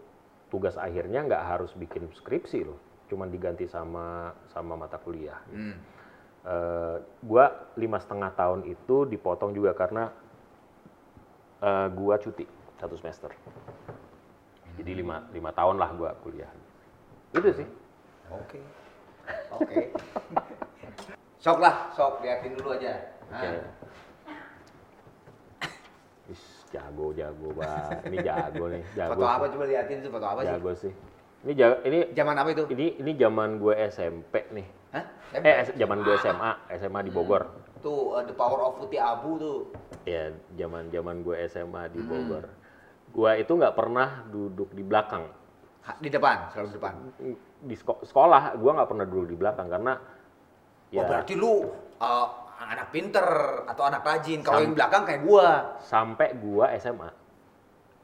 Speaker 1: tugas akhirnya nggak harus bikin skripsi loh, cuman diganti sama sama mata kuliah.
Speaker 2: Hmm.
Speaker 1: Eh, gua lima setengah tahun itu dipotong juga karena eh, gua cuti satu semester. Jadi lima, lima tahun lah gua kuliah. Itu sih.
Speaker 2: Oke. Oke. sok lah, sok liatin dulu aja. Nah.
Speaker 1: Oke. Is, jago jago banget. Ini jago nih, jago.
Speaker 2: Foto
Speaker 1: sih.
Speaker 2: apa coba liatin itu foto apa sih?
Speaker 1: Jago sih. Ini jago, ini
Speaker 2: Zaman apa itu?
Speaker 1: ini ini zaman gue SMP nih.
Speaker 2: Hah?
Speaker 1: Eh, zaman gue SMA, SMA di Bogor.
Speaker 2: Tuh, uh, The Power of Putih Abu tuh.
Speaker 1: Ya, zaman zaman gue SMA
Speaker 2: Hmm.
Speaker 1: di Bogor. Gua itu nggak pernah duduk di belakang.
Speaker 2: Ha, Di depan, selalu di depan.
Speaker 1: Di seko- sekolah gua nggak pernah duduk di belakang karena
Speaker 2: Oh,
Speaker 1: ya
Speaker 2: berarti lu uh, anak pinter atau anak rajin. Kalau yang belakang kayak gua.
Speaker 1: sampai gua SMA,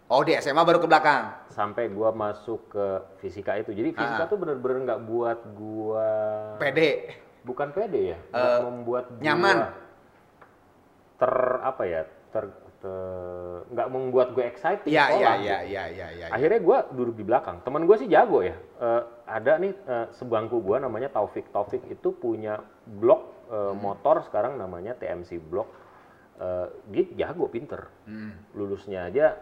Speaker 2: Oh, di SMA baru ke belakang.
Speaker 1: sampai gua masuk ke fisika itu. Jadi fisika
Speaker 2: Ah.
Speaker 1: tuh bener-bener nggak buat gua
Speaker 2: pede.
Speaker 1: bukan pede ya,
Speaker 2: Eh,
Speaker 1: membuat gua
Speaker 2: nyaman.
Speaker 1: ter apa ya ter nggak membuat gue excited
Speaker 2: Iya,
Speaker 1: sekolah
Speaker 2: iya, iya, iya, iya,
Speaker 1: akhirnya gue duduk di belakang teman gue sih jago ya Eh, ada nih eh, sebangku gue namanya Taufik Taufik itu punya blog eh,
Speaker 2: Hmm.
Speaker 1: motor sekarang namanya TMC blog Eh, dia jago pinter
Speaker 2: Hmm.
Speaker 1: lulusnya aja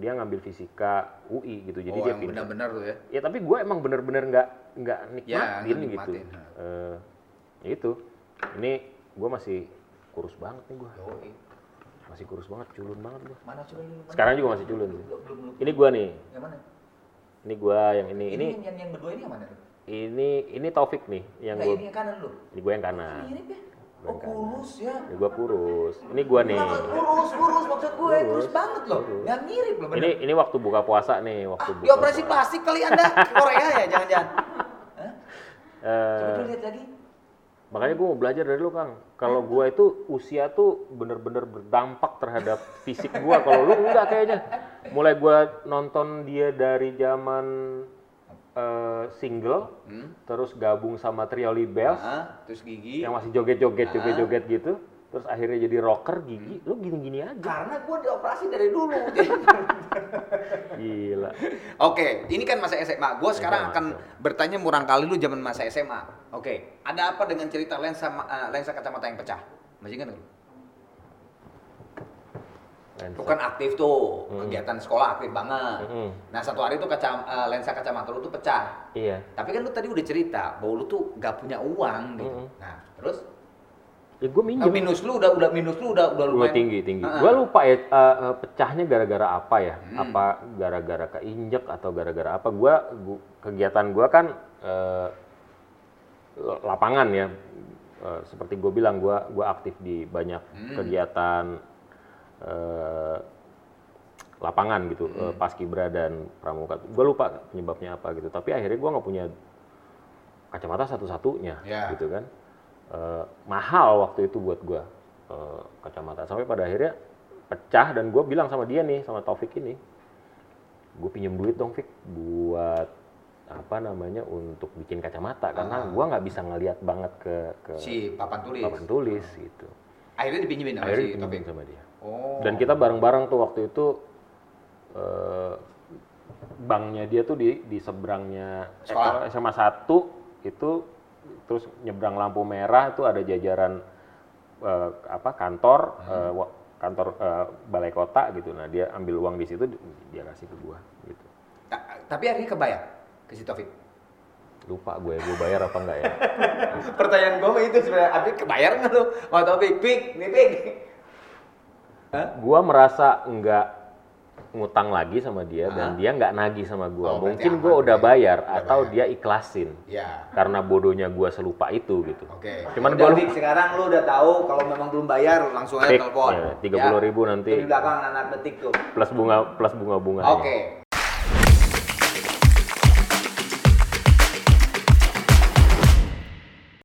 Speaker 1: dia ngambil fisika UI gitu jadi
Speaker 2: oh,
Speaker 1: dia
Speaker 2: benar-benar tuh ya.
Speaker 1: ya tapi gue emang bener-bener nggak nggak nikmatin,
Speaker 2: Ya,
Speaker 1: gitu. Eh, ya itu ini gue masih kurus banget nih gue masih kurus banget culun banget gue
Speaker 2: Mana? Mana?
Speaker 1: sekarang juga masih culun
Speaker 2: Belum, belum, belum.
Speaker 1: ini gue nih
Speaker 2: Yang mana?
Speaker 1: ini gue yang ini ini
Speaker 2: yang, yang, yang berdua ini yang mana?
Speaker 1: ini ini Taufik nih yang gue
Speaker 2: ini yang kanan lu.
Speaker 1: ini gue yang kanan
Speaker 2: Mirip ya?
Speaker 1: Gua
Speaker 2: Oh, kurus ya.
Speaker 1: ini gue kurus ini gue nih
Speaker 2: kurus, kurus maksud gue, kurus,
Speaker 1: Kurus,
Speaker 2: banget loh.
Speaker 1: kurus.
Speaker 2: Nggak mirip loh bener.
Speaker 1: ini ini waktu buka puasa nih waktu
Speaker 2: ah,
Speaker 1: buka
Speaker 2: operasi plastik kali Anda Korea ya, jangan-jangan. Hah?
Speaker 1: Eh,
Speaker 2: Coba lihat lagi.
Speaker 1: makanya gue mau belajar dari lu kang kalau gue itu usia tuh bener-bener berdampak terhadap fisik gue kalau lu enggak kayaknya mulai gue nonton dia dari zaman eh, single
Speaker 2: Hmm.
Speaker 1: terus gabung sama Trioli Bells
Speaker 2: Ah, terus gigi.
Speaker 1: yang masih joget-joget
Speaker 2: Ah.
Speaker 1: joget-joget gitu terus akhirnya jadi rocker gigi lu gini-gini aja
Speaker 2: Karena gue dioperasi dari dulu.
Speaker 1: gila
Speaker 2: Oke, ini kan masa SMA. Gue sekarang
Speaker 1: SMA,
Speaker 2: akan bertanya murang kali lu zaman masa SMA. Oke, ada apa dengan cerita lensa eh, lensa kacamata yang pecah? Masih ingat lu?
Speaker 1: Lensa.
Speaker 2: Lu kan aktif tuh,
Speaker 1: Hmm.
Speaker 2: kegiatan sekolah aktif banget.
Speaker 1: Mm-mm.
Speaker 2: Nah satu hari tuh kaca, eh, lensa kacamata lu tuh pecah.
Speaker 1: iya
Speaker 2: Tapi kan lu tadi udah cerita bahwa lu tuh gak punya uang gitu.
Speaker 1: Mm-mm.
Speaker 2: Nah terus
Speaker 1: ya gue
Speaker 2: eh,
Speaker 1: minjem
Speaker 2: minus lu udah udah minus lu udah udah
Speaker 1: gue
Speaker 2: lumayan.
Speaker 1: tinggi tinggi
Speaker 2: Heeh.
Speaker 1: gue lupa ya eh, eh, pecahnya gara-gara apa ya
Speaker 2: Hmm.
Speaker 1: apa gara-gara keinjek atau gara-gara apa gue kegiatan gue kan eh, lapangan ya Eh, seperti gue bilang gue gua aktif di banyak
Speaker 2: Hmm.
Speaker 1: kegiatan eh, lapangan gitu
Speaker 2: Hmm.
Speaker 1: eh, paskibra dan pramuka gue lupa penyebabnya apa gitu tapi akhirnya gue nggak punya kacamata satu-satunya
Speaker 2: Ya.
Speaker 1: gitu kan Eh, mahal waktu itu buat gue kacamata sampai pada akhirnya pecah dan gue bilang sama dia nih sama Taufik ini gue pinjam duit dong Fik buat apa namanya untuk bikin kacamata karena
Speaker 2: Ah.
Speaker 1: gue nggak bisa ngelihat banget ke ke
Speaker 2: Si papan tulis.
Speaker 1: papan tulis gitu
Speaker 2: Akhirnya dipinjemin sama
Speaker 1: akhirnya
Speaker 2: si Taufik.
Speaker 1: sama dia
Speaker 2: Oh.
Speaker 1: dan kita bareng-bareng tuh waktu itu eh, banknya dia tuh di di seberangnya eh,
Speaker 2: Sekolah.
Speaker 1: kalau SMA 1 itu terus nyebrang lampu merah itu ada jajaran eh, apa kantor eh, wa- kantor eh, balai kota gitu nah dia ambil uang di situ dia kasih ke gua gitu
Speaker 2: Ta- tapi akhirnya kebayar ke si Taufik.
Speaker 1: lupa gue gue bayar apa enggak ya
Speaker 2: Pertanyaan gue itu sebenarnya, Abi kebayar nggak lu? Sama Taufik, Pik, nih Pik. Hah?
Speaker 1: gua merasa enggak ngutang lagi sama dia
Speaker 2: Ah.
Speaker 1: dan dia nggak nagih sama gua
Speaker 2: Oh,
Speaker 1: mungkin gua udah
Speaker 2: ya.
Speaker 1: bayar
Speaker 2: Udah
Speaker 1: atau
Speaker 2: bayar.
Speaker 1: dia ikhlasin
Speaker 2: Ya.
Speaker 1: karena bodohnya gua selupa itu gitu
Speaker 2: Oke.
Speaker 1: Cuman
Speaker 2: Udah,
Speaker 1: gua
Speaker 2: sekarang lu udah tahu kalau memang belum bayar langsung aja telepon.
Speaker 1: ya, 30.000 nanti.
Speaker 2: Itu di belakang anak detik tuh.
Speaker 1: plus bunga plus bunga bunga
Speaker 2: Oke,